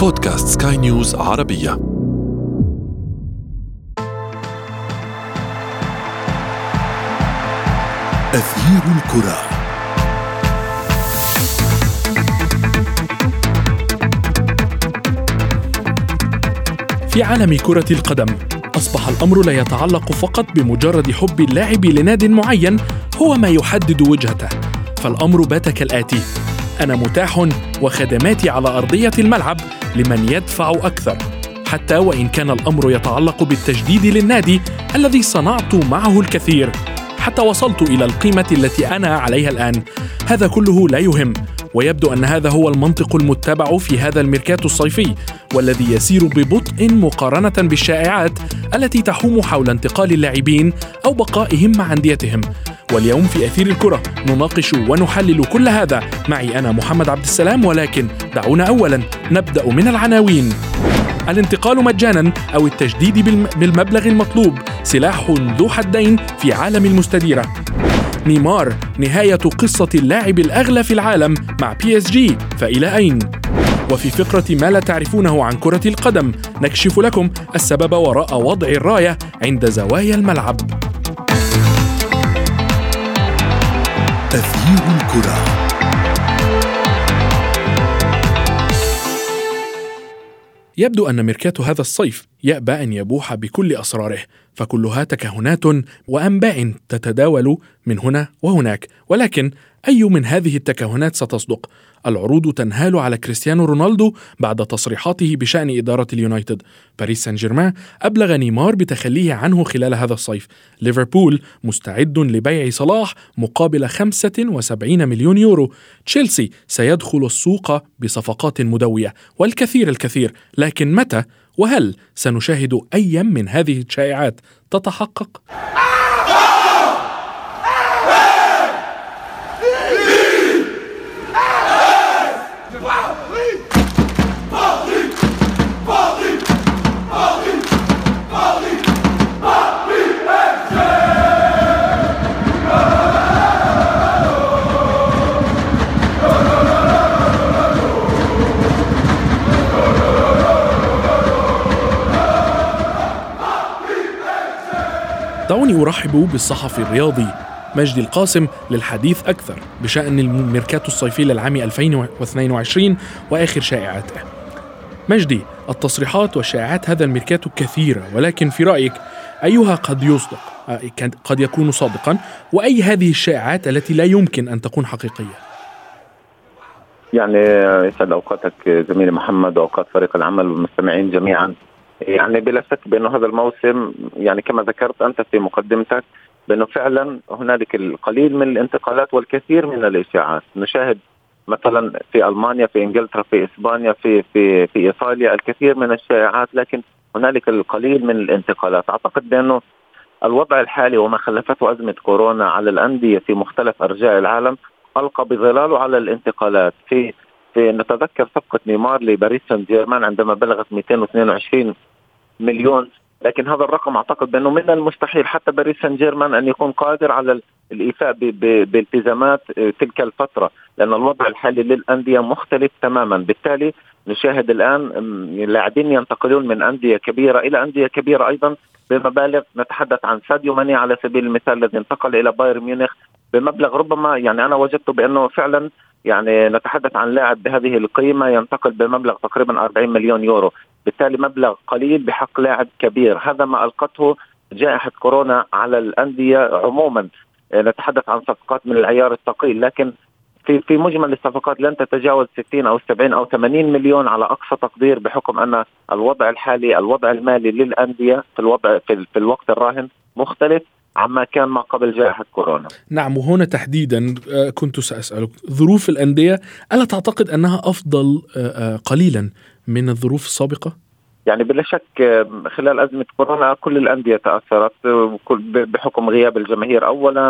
بودكاست سكاي نيوز عربية. أثير الكرة. في عالم كرة القدم أصبح الأمر لا يتعلق فقط بمجرد حب اللاعب لناد معين هو ما يحدد وجهته. فالأمر بات كالآتي أنا متاح وخدماتي على أرضية الملعب لمن يدفع أكثر حتى وإن كان الأمر يتعلق بالتجديد للنادي الذي صنعت معه الكثير حتى وصلت إلى القيمة التي أنا عليها الآن. هذا كله لا يهم. ويبدو أن هذا هو المنطق المتبع في هذا الميركاتو الصيفي والذي يسير ببطء مقارنة بالشائعات التي تحوم حول انتقال اللاعبين أو بقائهم مع أنديتهم. واليوم في أثير الكرة نناقش ونحلل كل هذا. معي أنا محمد عبد السلام ولكن دعونا أولا نبدأ من العناوين. الانتقال مجانا أو التجديد بالمبلغ المطلوب. سلاح ذو حدين في عالم المستديرة. نيمار نهاية قصة اللاعب الأغلى في العالم مع PSG فإلى أين؟ وفي فقرة ما لا تعرفونه عن كرة القدم نكشف لكم السبب وراء وضع الراية عند زوايا الملعب تغيير الكرة يبدو أن ميركاتو هذا الصيف يأبى أن يبوح بكل أسراره فكلها تكهنات وأنباء تتداول من هنا وهناك ولكن أي من هذه التكهنات ستصدق؟ العروض تنهال على كريستيانو رونالدو بعد تصريحاته بشأن إدارة اليونايتد. باريس سان جيرمان أبلغ نيمار بتخليه عنه خلال هذا الصيف. ليفربول مستعد لبيع صلاح مقابل 75 مليون يورو. تشيلسي سيدخل السوق بصفقات مدوية والكثير الكثير لكن متى وهل سنشاهد أي من هذه الشائعات تتحقق؟ أرحب بالصحفي الرياضي مجدي القاسم للحديث أكثر بشأن الميركاتو الصيفي للعام 2022 وآخر شائعاته. مجدي التصريحات والشائعات هذا الميركاتو كثيرة ولكن في رأيك أيها قد يصدق قد يكون صادقا؟ وأي هذه الشائعات التي لا يمكن أن تكون حقيقية؟ يعني يسعد أوقاتك زميلي محمد وأوقات فريق العمل والمستمعين جميعا. يعني بلا شك بانه هذا الموسم يعني كما ذكرت أنت في مقدمتك بأنه فعلا هنالك القليل من الانتقالات والكثير من الإشاعات. نشاهد مثلا في ألمانيا في إنجلترا في إسبانيا في في في إيطاليا الكثير من الشائعات لكن هنالك القليل من الانتقالات. أعتقد بأنه الوضع الحالي وما خلفته أزمة كورونا على الأندية في مختلف أرجاء العالم ألقى بظلاله على الانتقالات. في في نتذكر صفقة نيمار لباريس سان جيرمان عندما بلغت 222 مليون لكن هذا الرقم أعتقد بأنه من المستحيل حتى باريس سان جيرمان أن يكون قادر على الإيفاء بالتزامات آه، تلك الفترة لأن الوضع الحالي للأندية مختلف تماما. بالتالي نشاهد الآن لاعبين ينتقلون من أندية كبيرة إلى أندية كبيرة أيضا بمبالغ. نتحدث عن ساديو ماني على سبيل المثال الذي انتقل إلى بايرن ميونخ بمبلغ ربما يعني أنا وجدت بأنه فعلا يعني نتحدث عن لاعب بهذه القيمة ينتقل بمبلغ تقريبا 40 مليون يورو. بالتالي مبلغ قليل بحق لاعب كبير. هذا ما ألقته جائحة كورونا على الأندية عموما. نتحدث عن صفقات من العيار الثقيل لكن في في مجمل الصفقات لن تتجاوز 60 أو 70 أو 80 مليون على أقصى تقدير بحكم أن الوضع الحالي الوضع المالي للأندية في الوضع في, في الوقت الراهن مختلف عما كان ما قبل جائحة كورونا. نعم وهنا تحديدا آه، كنت سأسألك ظروف الأندية ألا تعتقد أنها أفضل آه، آه، قليلا؟ من الظروف السابقة؟ يعني بلا شك خلال أزمة كورونا كل الأندية تأثرت بحكم غياب الجماهير أولا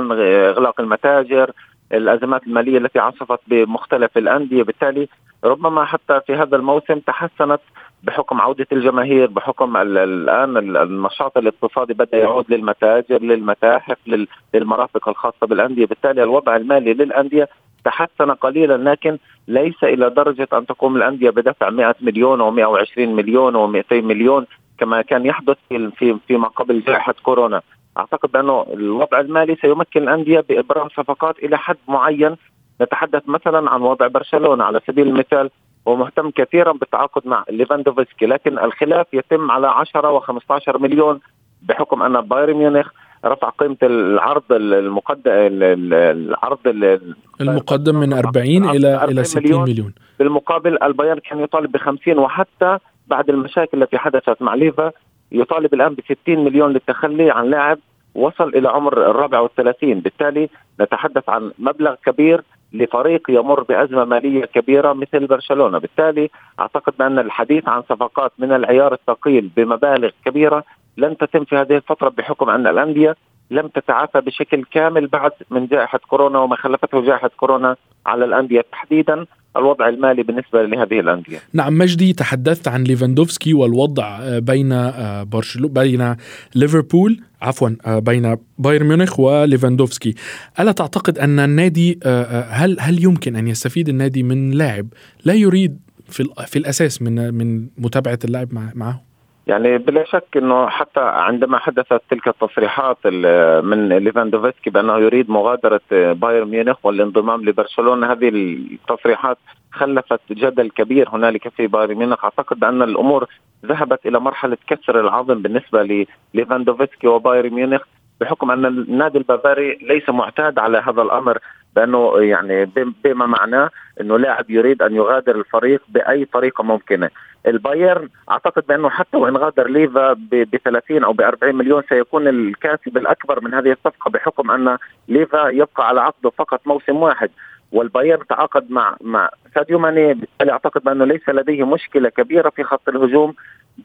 إغلاق المتاجر الأزمات المالية التي عصفت بمختلف الأندية بالتالي ربما حتى في هذا الموسم تحسنت بحكم عودة الجماهير بحكم الآن النشاط الاقتصادي بدأ يعود للمتاجر للمتاحف للمرافق الخاصة بالأندية بالتالي الوضع المالي للأندية تحسن قليلا لكن ليس إلى درجة أن تقوم الأندية بدفع 100 مليون و120 مليون و200 مليون كما كان يحدث في فيما قبل جائحة كورونا. أعتقد بانه الوضع المالي سيمكن الأندية بإبرام صفقات إلى حد معين. نتحدث مثلا عن وضع برشلونة. على سبيل المثال هو مهتم كثيرا بالتعاقد مع ليفاندوفسكي لكن الخلاف يتم على 10 و15 مليون بحكم أن بايرن ميونخ رفع قيمة العرض المقدم العرض المقدم من 40 إلى إلى 60 مليون, مليون. بالمقابل البايرن كان يطالب ب 50 وحتى بعد المشاكل التي حدثت مع ليفا يطالب الآن ب 60 مليون للتخلي عن لاعب وصل إلى عمر الرابع والثلاثين. بالتالي نتحدث عن مبلغ كبير لفريق يمر بأزمة مالية كبيرة مثل برشلونة. بالتالي أعتقد بأن الحديث عن صفقات من العيار الثقيل بمبالغ كبيرة لن تتم في هذه الفترة بحكم أن الأندية لم تتعافى بشكل كامل بعد من جائحة كورونا وما خلفته جائحة كورونا على الأندية تحديدا. الوضع المالي بالنسبة لهذه الأندية. نعم مجدي تحدثت عن ليفاندوفسكي والوضع آه، بين آه، برشلونة بين ليفربول عفوا آه، بين بايرن ميونخ وليفاندوفسكي. ألا تعتقد أن النادي هل هل يمكن أن يستفيد النادي من لاعب لا يريد في في الأساس من من متابعة اللاعب معه؟ يعني بلا شك إنه حتى عندما حدثت تلك التصريحات من ليفاندوفسكي بأنه يريد مغادرة بايرن ميونخ والانضمام لبرشلونة هذه التصريحات خلفت جدل كبير هنالك في بايرن ميونخ. أعتقد بان الأمور ذهبت إلى مرحلة كسر العظم بالنسبة لليفاندوفسكي وبايرن ميونخ بحكم أن النادي البافاري ليس معتاد على هذا الأمر بأنه يعني بما معناه إنه لاعب يريد أن يغادر الفريق بأي طريقة ممكنة. البايرن أعتقد بأنه حتى وإن غادر ليفا ب 30 أو ب 40 مليون سيكون الكاسب الأكبر من هذه الصفقة بحكم أن ليفا يبقى على عقده فقط موسم واحد. والبايرن تعاقد مع مع ساديو ماني بالتالي أعتقد بأنه ليس لديه مشكلة كبيرة في خط الهجوم.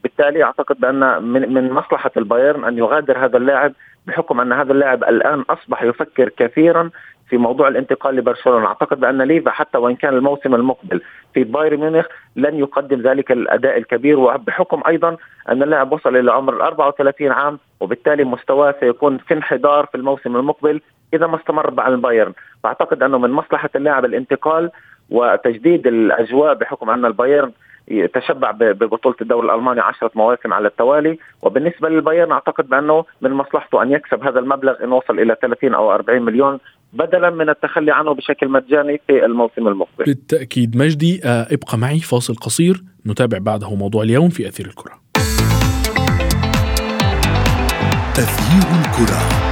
بالتالي أعتقد بأن من من مصلحة البايرن أن يغادر هذا اللاعب بحكم أن هذا اللاعب الآن أصبح يفكر كثيرا في موضوع الانتقال لبرشلونة، أعتقد بان ليفا حتى وإن كان الموسم المقبل في بايرن ميونخ لن يقدم ذلك الأداء الكبير وبحكم أيضا أن اللاعب وصل إلى عمر 34 عام وبالتالي مستواه سيكون في انحدار في الموسم المقبل إذا ما استمر مع البايرن، فأعتقد أنه من مصلحة اللاعب الانتقال وتجديد الأجواء بحكم أن البايرن تشبع ببطولة الدوري الألماني عشرة مواسم على التوالي وبالنسبة للبايرن أعتقد بأنه من مصلحته أن يكسب هذا المبلغ إن وصل إلى 30 أو 40 مليون بدلا من التخلي عنه بشكل مجاني في الموسم المقبل. بالتأكيد مجدي آه، ابقى معي فاصل قصير نتابع بعده موضوع اليوم في أثير الكرة. أثير الكرة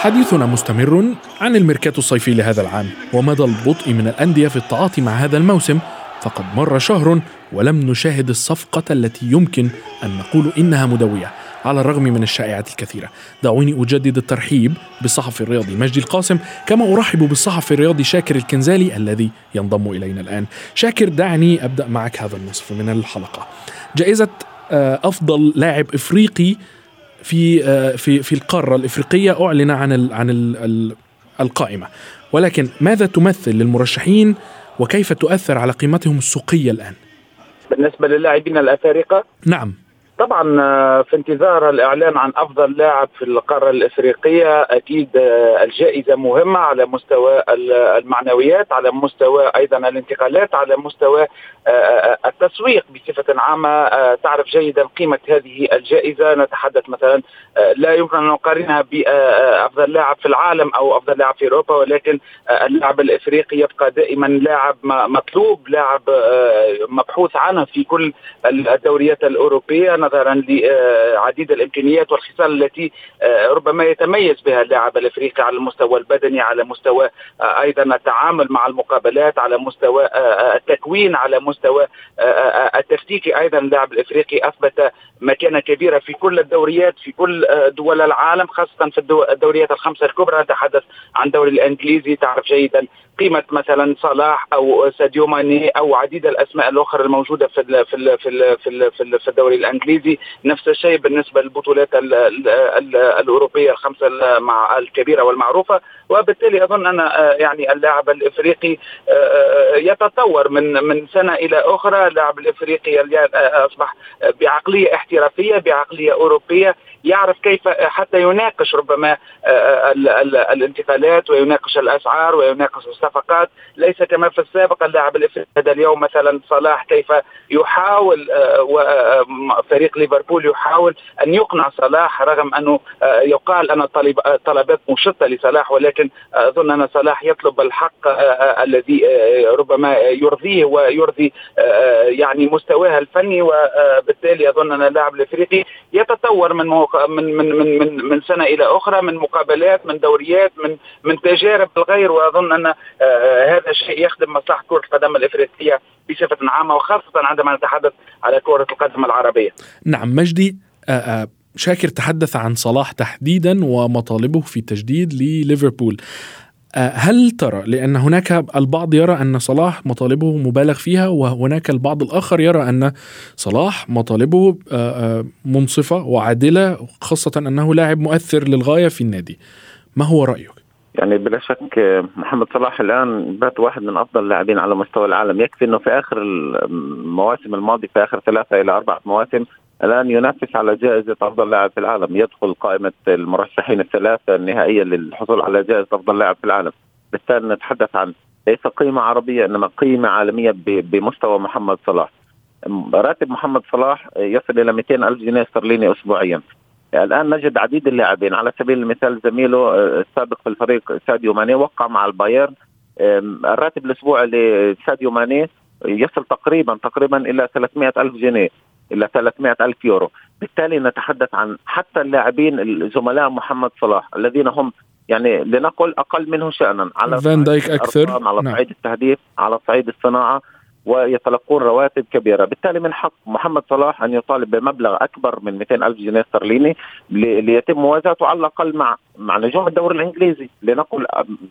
حديثنا مستمر عن الميركاتو الصيفي لهذا العام ومدى البطء من الأندية في التعاطي مع هذا الموسم. فقد مر شهر ولم نشاهد الصفقة التي يمكن أن نقول إنها مدوية على الرغم من الشائعات الكثيرة. دعوني أجدد الترحيب بالصحفي الرياضي مجدي القاسم كما أرحب بالصحفي الرياضي شاكر الكنزالي الذي ينضم إلينا الآن. شاكر دعني أبدأ معك هذا النصف من الحلقة. جائزة آه، أفضل لاعب إفريقي في آه، في في القارة الإفريقية أعلن عن ال عن ال القائمة. ولكن ماذا تمثل للمرشحين وكيف تؤثر على قيمتهم السوقية الآن؟ بالنسبة للاعبين الأفارقة؟ نعم. طبعا آه، في انتظار الإعلان عن أفضل لاعب في القارة الإفريقية أكيد آه، الجائزة مهمة على مستوى المعنويات على مستوى أيضا الانتقالات على مستوى آه، التسويق بصفة عامة. تعرف جيدا قيمة هذه الجائزة. نتحدث مثلا لا يمكن أن نقارنها بافضل لاعب في العالم أو أفضل لاعب في أوروبا ولكن اللاعب الإفريقي يبقى دائما لاعب مطلوب لاعب مبحوث عنه في كل الدوريات الأوروبية. نظرا لعديد الإمكانيات والخصال التي آه، ربما يتميز بها اللاعب الأفريقي على المستوى البدني على مستوى آه، أيضا التعامل مع المقابلات على مستوى آه، التكوين على مستوى التكتيكي أيضا اللاعب الأفريقي أثبت مكانة كبيرة في كل الدوريات في كل دول العالم خاصة في الدوريات الخمسة الكبرى. نتحدث عن الدوري الإنجليزي تعرف جيدا قيمة مثلا صلاح أو ساديو ماني أو عديد الأسماء الأخرى الموجودة في في في في, في, في الدوري الإنجليزي. نفس الشيء بالنسبة للبطولات ال ال ال الأوروبية الخمسة مع الكبيرة والمعروفة. وبالتالي أظن أن يعني اللاعب الإفريقي يتطور من من سنة إلى أخرى. اللاعب الإفريقي أصبح بعقلية احترافية بعقلية أوروبية. يعرف كيف حتى يناقش ربما الانتقالات ويناقش الأسعار ويناقش الصفقات. ليس كما في السابق اللاعب الإفريقي هذا اليوم مثلا صلاح كيف يحاول فريق ليفربول يحاول أن يقنع صلاح رغم أنه يقال أن الطلبات مشطه لصلاح ولكن أظن أن صلاح يطلب الحق الذي ربما يرضيه ويرضي يعني مستواه الفني وبالتالي أظن أن اللاعب الإفريقي يتطور من من من من من, من سنة إلى أخرى من مقابلات من دوريات من من تجارب الغير وأظن أن هذا الشيء يخدم مصلحة كرة القدم الإفريقية بصفة عامة وخاصة عندما نتحدث على كرة القدم العربية. نعم مجدي شاكر تحدث عن صلاح تحديدا ومطالبه في تجديد لليفربول هل ترى لأن هناك البعض يرى أن صلاح مطالبه مبالغ فيها وهناك البعض الآخر يرى أن صلاح مطالبه منصفة وعادلة خاصة أنه لاعب مؤثر للغاية في النادي ما هو رأيك؟ يعني بلا شك محمد صلاح الآن بات واحد من أفضل اللاعبين على مستوى العالم. يكفي إنه في آخر المواسم الماضيه في آخر ثلاثة إلى أربع مواسم الآن ينافس على جائزة أفضل لاعب في العالم. يدخل قائمة المرشحين الثلاثة النهائية للحصول على جائزة أفضل لاعب في العالم. بالتالي نتحدث عن ليس قيمة عربية إنما قيمة عالمية بمستوى محمد صلاح. راتب محمد صلاح يصل إلى 200 ألف جنيه استرليني اسبوعيا. الآن نجد عديد اللاعبين. على سبيل المثال زميله السابق في الفريق ساديو ماني وقع مع البايرن. الراتب الأسبوعي لساديو ماني يصل تقريبا تقريبا إلى 300 ألف جنيه إلى 300 ألف يورو. بالتالي نتحدث عن حتى اللاعبين الزملاء محمد صلاح الذين هم يعني لنقل أقل منه شانا. على فان دايك أكثر؟ على نعم. صعيد التهديف على صعيد الصناعة. ويتلقون رواتب كبيرة، بالتالي من حق محمد صلاح أن يطالب بمبلغ أكبر من 200 ألف جنيه استرليني ليتم موازاته على الأقل مع مع نجوم الدوري الإنجليزي، لنقل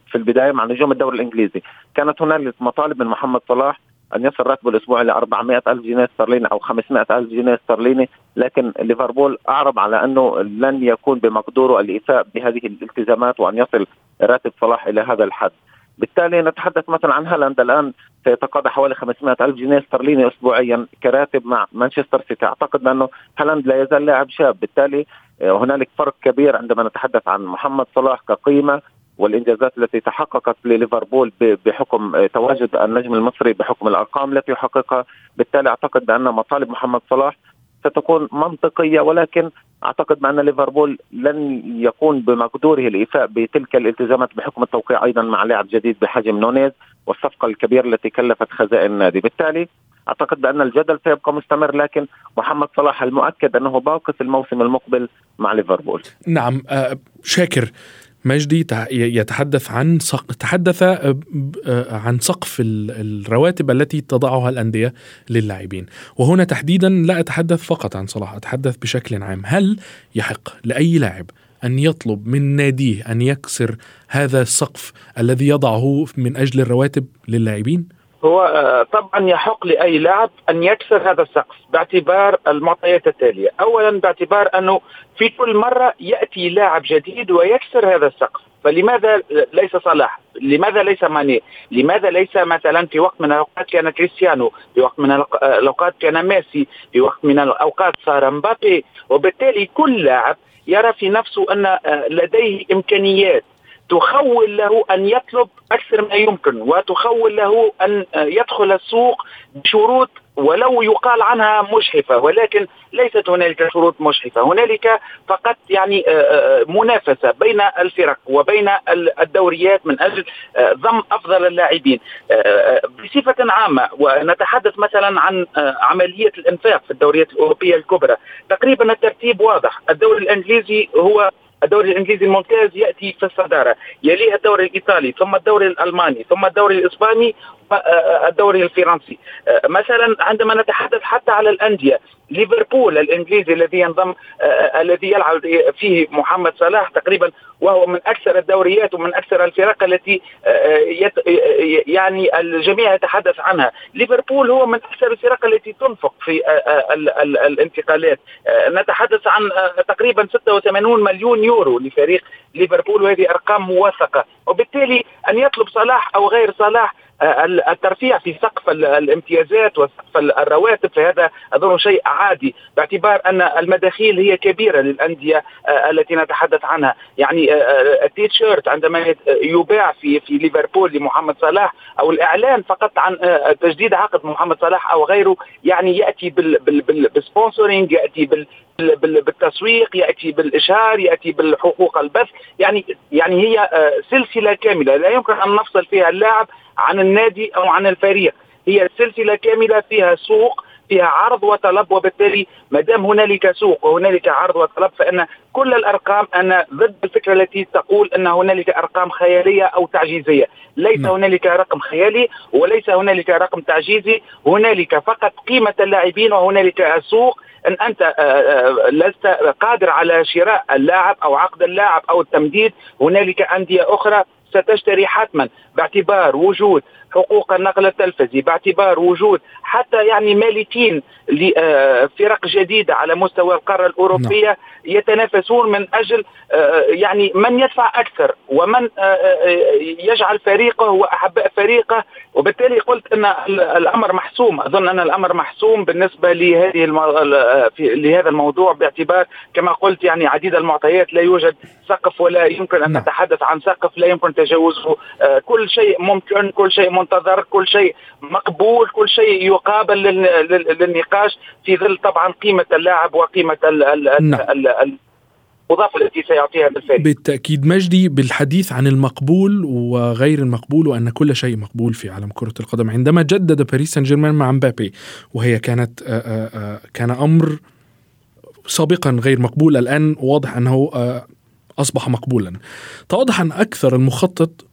في البداية مع نجوم الدوري الإنجليزي، كانت هنالك مطالب من محمد صلاح أن يصل راتبه الأسبوعي ل 400 ألف جنيه استرليني أو 500 ألف جنيه استرليني لكن ليفربول أعرب على أنه لن يكون بمقدوره الايفاء بهذه الالتزامات وأن يصل راتب صلاح إلى هذا الحد. بالتالي نتحدث مثلا عن هالاند. الآن سيتقاضى حوالي 500 ألف جنيه استرليني أسبوعيا كراتب مع مانشستر سيتي. أعتقد أنه هالاند لا يزال لاعب شاب. بالتالي هنالك فرق كبير عندما نتحدث عن محمد صلاح كقيمة والإنجازات التي تحققت لليفربول بحكم تواجد النجم المصري بحكم الأرقام التي يحققها، بالتالي أعتقد بأن مطالب محمد صلاح ستكون منطقية ولكن أعتقد بأن ليفربول لن يكون بمقدوره الإيفاء بتلك الالتزامات بحكم التوقيع أيضا مع لاعب جديد بحجم نونيز والصفقة الكبيرة التي كلفت خزائن النادي، بالتالي أعتقد بأن الجدل سيبقى مستمر لكن محمد صلاح المؤكد أنه باقي في الموسم المقبل مع ليفربول. نعم شاكر مجدي يتحدث عن تحدث عن سقف الرواتب التي تضعها الأندية للاعبين وهنا تحديدا لا أتحدث فقط عن صلاح أتحدث بشكل عام هل يحق لأي لاعب أن يطلب من ناديه أن يكسر هذا السقف الذي يضعه من أجل الرواتب للاعبين؟ هو طبعا يحق لأي لاعب أن يكسر هذا السقف باعتبار المعطيات التالية، اولا باعتبار أنه في كل مرة يأتي لاعب جديد ويكسر هذا السقف، فلماذا ليس صلاح؟ لماذا ليس ماني؟ لماذا ليس مثلا في وقت من الأوقات كان كريستيانو، في وقت من الأوقات كان ميسي، في وقت من الأوقات صار مبابي، وبالتالي كل لاعب يرى في نفسه أن لديه إمكانيات تخول له أن يطلب أكثر ما يمكن وتخول له أن يدخل السوق بشروط ولو يقال عنها مشحفه ولكن ليست هنالك شروط مشحفه، هنالك فقط يعني منافسة بين الفرق وبين الدوريات من أجل ضم أفضل اللاعبين. بصفة عامة ونتحدث مثلا عن عملية الإنفاق في الدوريات الأوروبية الكبرى، تقريبا الترتيب واضح، الدوري الإنجليزي هو الدوري الإنجليزي الممتاز يأتي في الصدارة، يليه الدوري الإيطالي، ثم الدوري الألماني، ثم الدوري الإسباني، الدوري الفرنسي. مثلا عندما نتحدث حتى على الأندية ليفربول الإنجليزي الذي ينضم الذي يلعب فيه محمد صلاح تقريبا وهو من أكثر الدوريات ومن أكثر الفرق التي يعني الجميع يتحدث عنها. ليفربول هو من أكثر الفرق التي تنفق في الانتقالات. نتحدث عن تقريبا 86 مليون يورو لفريق ليفربول وهذه أرقام موثقة. وبالتالي أن يطلب صلاح أو غير صلاح الترفيع في سقف الامتيازات وسقف الرواتب فهذا أظن شيء عادي باعتبار أن المداخيل هي كبيرة للأندية التي نتحدث عنها. يعني التيشيرت عندما يباع في في ليفربول لمحمد صلاح أو الإعلان فقط عن تجديد عقد محمد صلاح أو غيره يعني يأتي بالسبونسورينج يأتي بال بالتسويق يأتي بالإشهار يأتي بالحقوق البث. يعني يعني هي سلسلة كاملة. لا يمكن أن نفصل فيها اللاعب عن النادي أو عن الفريق هي سلسلة كاملة فيها سوق فيها عرض وطلب وبالتالي ما دام هنالك سوق وهنالك عرض وطلب فإن كل الأرقام أنا ضد الفكرة التي تقول أن هنالك أرقام خيالية أو تعجيزية، ليس. نعم. هنالك رقم خيالي وليس هنالك رقم تعجيزي، هنالك فقط قيمة اللاعبين وهنالك السوق إن أنت آه، آه، لست قادر على شراء اللاعب أو عقد اللاعب أو التمديد، هنالك أندية أخرى ستشتري حتما باعتبار وجود حقوق النقل التلفزي باعتبار وجود حتى يعني مالكين لفرق جديدة على مستوى القارة الأوروبية نعم. يتنافسون من أجل آه، يعني من يدفع أكثر ومن آه، آه، يجعل فريقه واحباء فريقه وبالتالي قلت إن الأمر محسوم أظن إن الأمر محسوم بالنسبة لهذه لهذا الموضوع باعتبار كما قلت يعني عديد المعطيات لا يوجد سقف ولا يمكن أن نعم. نتحدث عن سقف لا يمكن تجاوزه كل شيء ممكن كل شيء منتظر كل شيء مقبول كل شيء يقابل للنقاش في ظل طبعا قيمة اللاعب وقيمة نعم. المضافه التي سيعطيها بالفعل. بالتأكيد مجدي بالحديث عن المقبول وغير المقبول وأن كل شيء مقبول في عالم كرة القدم. عندما جدد باريس سان جيرمان مع مبابي وهي كانت آآ آآ كان أمر سابقا غير مقبول الآن واضح أنه أصبح مقبولا. تواضح أن أكثر المخطط آه، آه،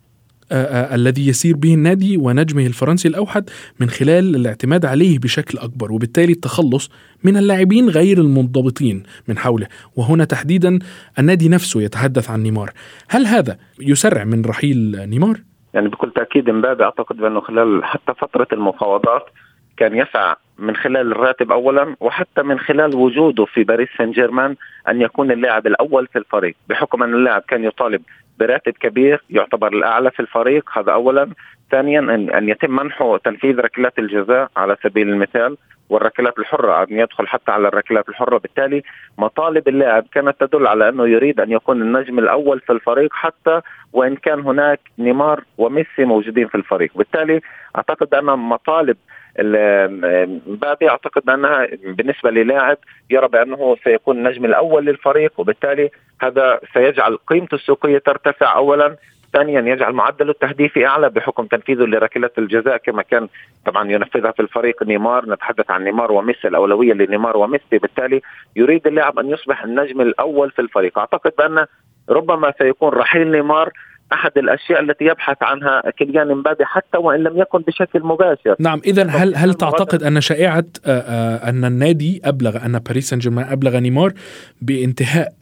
الذي يسير به النادي ونجمه الفرنسي الأوحد من خلال الاعتماد عليه بشكل أكبر وبالتالي التخلص من اللاعبين غير المنضبطين من حوله وهنا تحديدا النادي نفسه يتحدث عن نيمار هل هذا يسرع من رحيل نيمار؟ يعني بكل تأكيد امبابي أعتقد بأنه خلال حتى فترة المفاوضات كان يسعى من خلال الراتب اولا وحتى من خلال وجوده في باريس سان جيرمان أن يكون اللاعب الأول في الفريق بحكم أن اللاعب كان يطالب براتب كبير يعتبر الأعلى في الفريق. هذا اولا. ثانيا ان أن يتم منحه تنفيذ ركلات الجزاء على سبيل المثال. والركلات الحرة ان يدخل حتى على الركلات الحرة. بالتالي مطالب اللاعب كانت تدل على إنه يريد أن يكون النجم الأول في الفريق حتى وإن كان هناك نيمار وميسي موجودين في الفريق. بالتالي أعتقد أن مطالب مبابي أعتقد بانها بالنسبة للاعب يرى بأنه سيكون النجم الأول للفريق وبالتالي هذا سيجعل قيمته السوقية ترتفع. اولا ثانيا يجعل معدل التهديفي أعلى بحكم تنفيذه لركلات الجزاء كما كان طبعا ينفذها في الفريق نيمار. نتحدث عن نيمار وميسي الأولوية لنيمار وميسي. بالتالي يريد اللاعب أن يصبح النجم الأول في الفريق. أعتقد بأن ربما سيكون رحيل نيمار أحد الأشياء التي يبحث عنها كيليان امبابي حتى وإن لم يكن بشكل مباشر. نعم اذا هل هل تعتقد أن شائعة آه، آه، أن النادي أبلغ أن باريس سان جيرمان أبلغ نيمار بانتهاء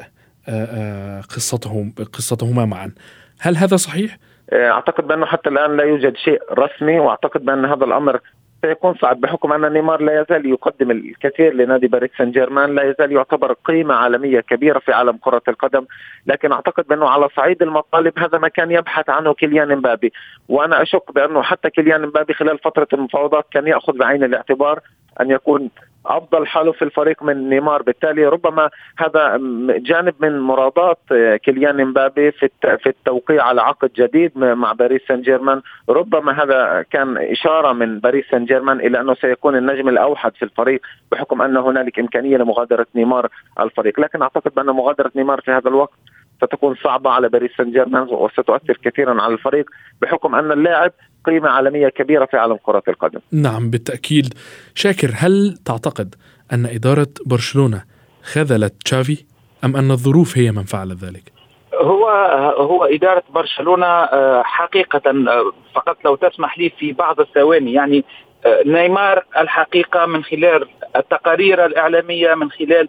آه، قصتهم قصتهما معا؟ هل هذا صحيح؟ أعتقد بأنه حتى الآن لا يوجد شيء رسمي وأعتقد بأن هذا الأمر سيكون صعب بحكم أن نيمار لا يزال يقدم الكثير لنادي باريس سان جيرمان لا يزال يعتبر قيمة عالمية كبيرة في عالم كرة القدم لكن أعتقد بأنه على صعيد المطالب هذا ما كان يبحث عنه كيليان امبابي وأنا أشك بأنه حتى كيليان امبابي خلال فترة المفاوضات كان يأخذ بعين الاعتبار أن يكون أفضل حاله في الفريق من نيمار. بالتالي ربما هذا جانب من مرادات آه، كيليان إمبابي في في التوقيع على عقد جديد مع باريس سان جيرمان ربما هذا كان إشارة من باريس سان جيرمان إلى أنه سيكون النجم الأوحد في الفريق بحكم أن هنالك إمكانية لمغادرة نيمار الفريق. لكن أعتقد بأن مغادرة نيمار في هذا الوقت ستكون صعبة على باريس سان جيرمان وستؤثر كثيرا على الفريق بحكم أن اللاعب قيمة عالمية كبيرة في عالم كرة القدم. نعم بالتأكيد. شاكر هل تعتقد أن إدارة برشلونة خذلت تشافي أم أن الظروف هي من فعلت ذلك؟ هو هو إدارة برشلونة آه، حقيقة آه، فقط لو تسمح لي في بعض الثواني يعني آه، نيمار الحقيقة من خلال التقارير الإعلامية من خلال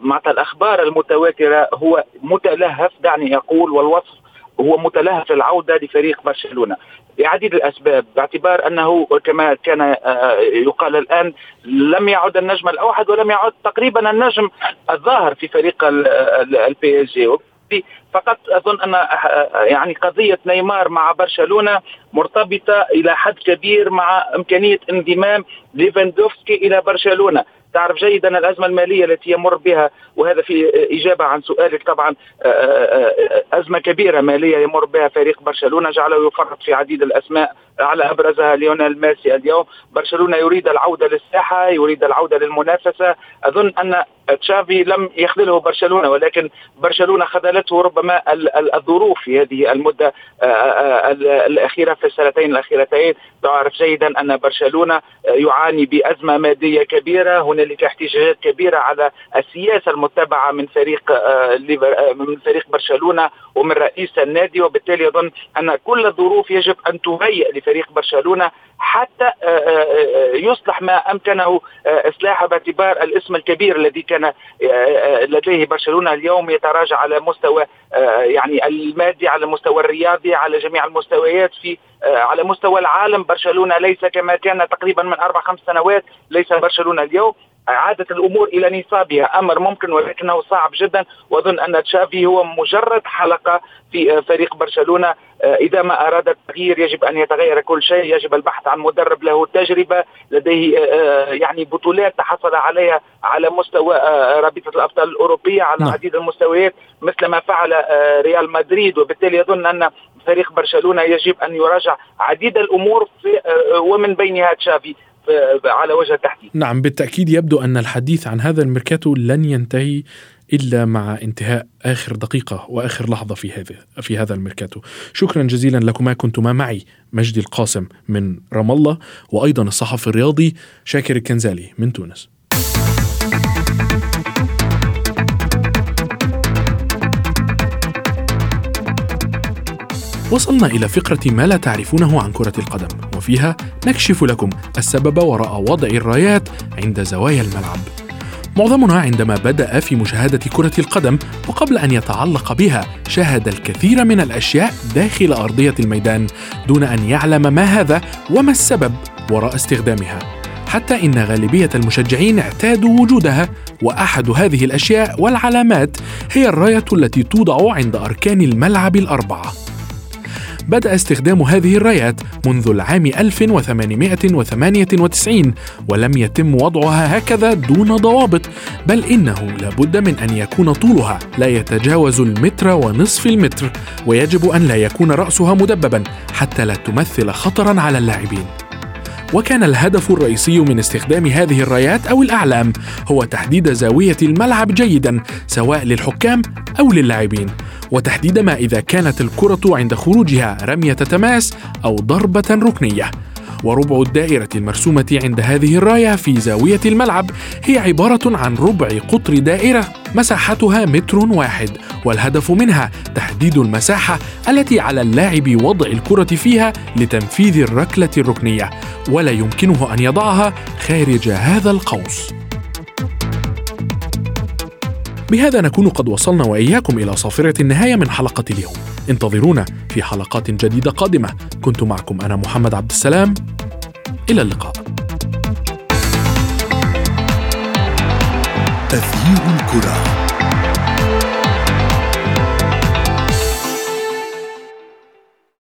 معناتها الأخبار المتواترة هو متلهف دعني أقول والوصف هو متلهف العودة لفريق برشلونة لعديد الأسباب باعتبار أنه كما كان آه، يقال الآن لم يعد النجم الأوحد ولم يعد تقريبا النجم الظاهر في فريق ال PSG. فقط أظن أن آه، يعني قضية نيمار مع برشلونة مرتبطة إلى حد كبير مع إمكانية انضمام ليفاندوفسكي إلى برشلونة. تعرف جيدا الأزمة المالية التي يمر بها وهذا في إجابة عن سؤالك طبعا آه، آه، آه، أزمة كبيرة مالية يمر بها فريق برشلونة جعله يفرط في عديد الأسماء على أبرزها ليونيل ميسي اليوم. برشلونة يريد العودة للساحة يريد العودة للمنافسة. أظن أن تشافي لم يخذله برشلونة ولكن برشلونة خذلته ربما الظروف في هذه المدة الأخيرة في السنتين الأخيرتين. تعرف جيدا أن برشلونة يعاني بأزمة مادية كبيرة هنالك احتجاجات كبيرة على السياسة المتبعة من فريق من فريق برشلونة ومن رئيس النادي. وبالتالي أظن أن كل الظروف يجب أن تهيئ لفريق برشلونة حتى آه، آه، آه، يصلح ما أمكنه اصلاحه باعتبار الاسم الكبير الذي كان لديه برشلونة اليوم يتراجع على مستوى يعني المادي على المستوى الرياضي على جميع المستويات في على مستوى العالم. برشلونة ليس كما كان تقريبا من أربع خمس سنوات ليس برشلونة اليوم. إعادة الأمور إلى نصابها. أمر ممكن ولكنه صعب جدا. وأظن أن تشافي هو مجرد حلقة في فريق برشلونة. آه، إذا ما أراد التغيير يجب أن يتغير كل شيء. يجب البحث عن مدرب له تجربة. لديه آه، آه، يعني بطولات تحصل عليها على مستوى رابطة الأبطال الأوروبية على نعم. عديد المستويات مثل ما فعل ريال مدريد. وبالتالي يظن أن فريق برشلونة يجب أن يراجع عديد الأمور في ومن بينها تشافي. على وجه التحديد. نعم بالتأكيد يبدو أن الحديث عن هذا الميركاتو لن ينتهي إلا مع انتهاء آخر دقيقة وآخر لحظة في هذا في هذا الميركاتو. شكرا جزيلا لكما كنتما معي مجدي القاسم من رام الله وأيضا الصحفي الرياضي شاكر الكنزالي من تونس. وصلنا إلى فقرة ما لا تعرفونه عن كرة القدم وفيها نكشف لكم السبب وراء وضع الرايات عند زوايا الملعب. معظمنا عندما بدأ في مشاهدة كرة القدم وقبل أن يتعلق بها شاهد الكثير من الأشياء داخل أرضية الميدان دون أن يعلم ما هذا وما السبب وراء استخدامها. حتى إن غالبية المشجعين اعتادوا وجودها وأحد هذه الأشياء والعلامات هي الراية التي توضع عند أركان الملعب الأربعة. بدأ استخدام هذه الرايات منذ العام 1898 ولم يتم وضعها هكذا دون ضوابط بل إنه لابد من أن يكون طولها. لا يتجاوز المتر ونصف المتر ويجب أن لا يكون رأسها مدببا حتى لا تمثل خطرا على اللاعبين. وكان الهدف الرئيسي من استخدام هذه الرايات أو الأعلام هو تحديد زاوية الملعب جيدا سواء للحكام أو للاعبين. وتحديد ما إذا كانت الكرة عند خروجها رمية تماس أو ضربة ركنية. وربع الدائرة المرسومة عند هذه الراية في زاوية الملعب هي عبارة عن ربع قطر دائرة مساحتها متر واحد والهدف منها تحديد المساحة التي على اللاعب وضع الكرة فيها لتنفيذ الركلة الركنية ولا يمكنه أن يضعها خارج هذا القوس. بهذا نكون قد وصلنا وإياكم إلى صافرة النهاية من حلقة اليوم. انتظرونا في حلقات جديدة قادمة. كنت معكم أنا محمد عبد السلام. إلى اللقاء. تغيير الكرة.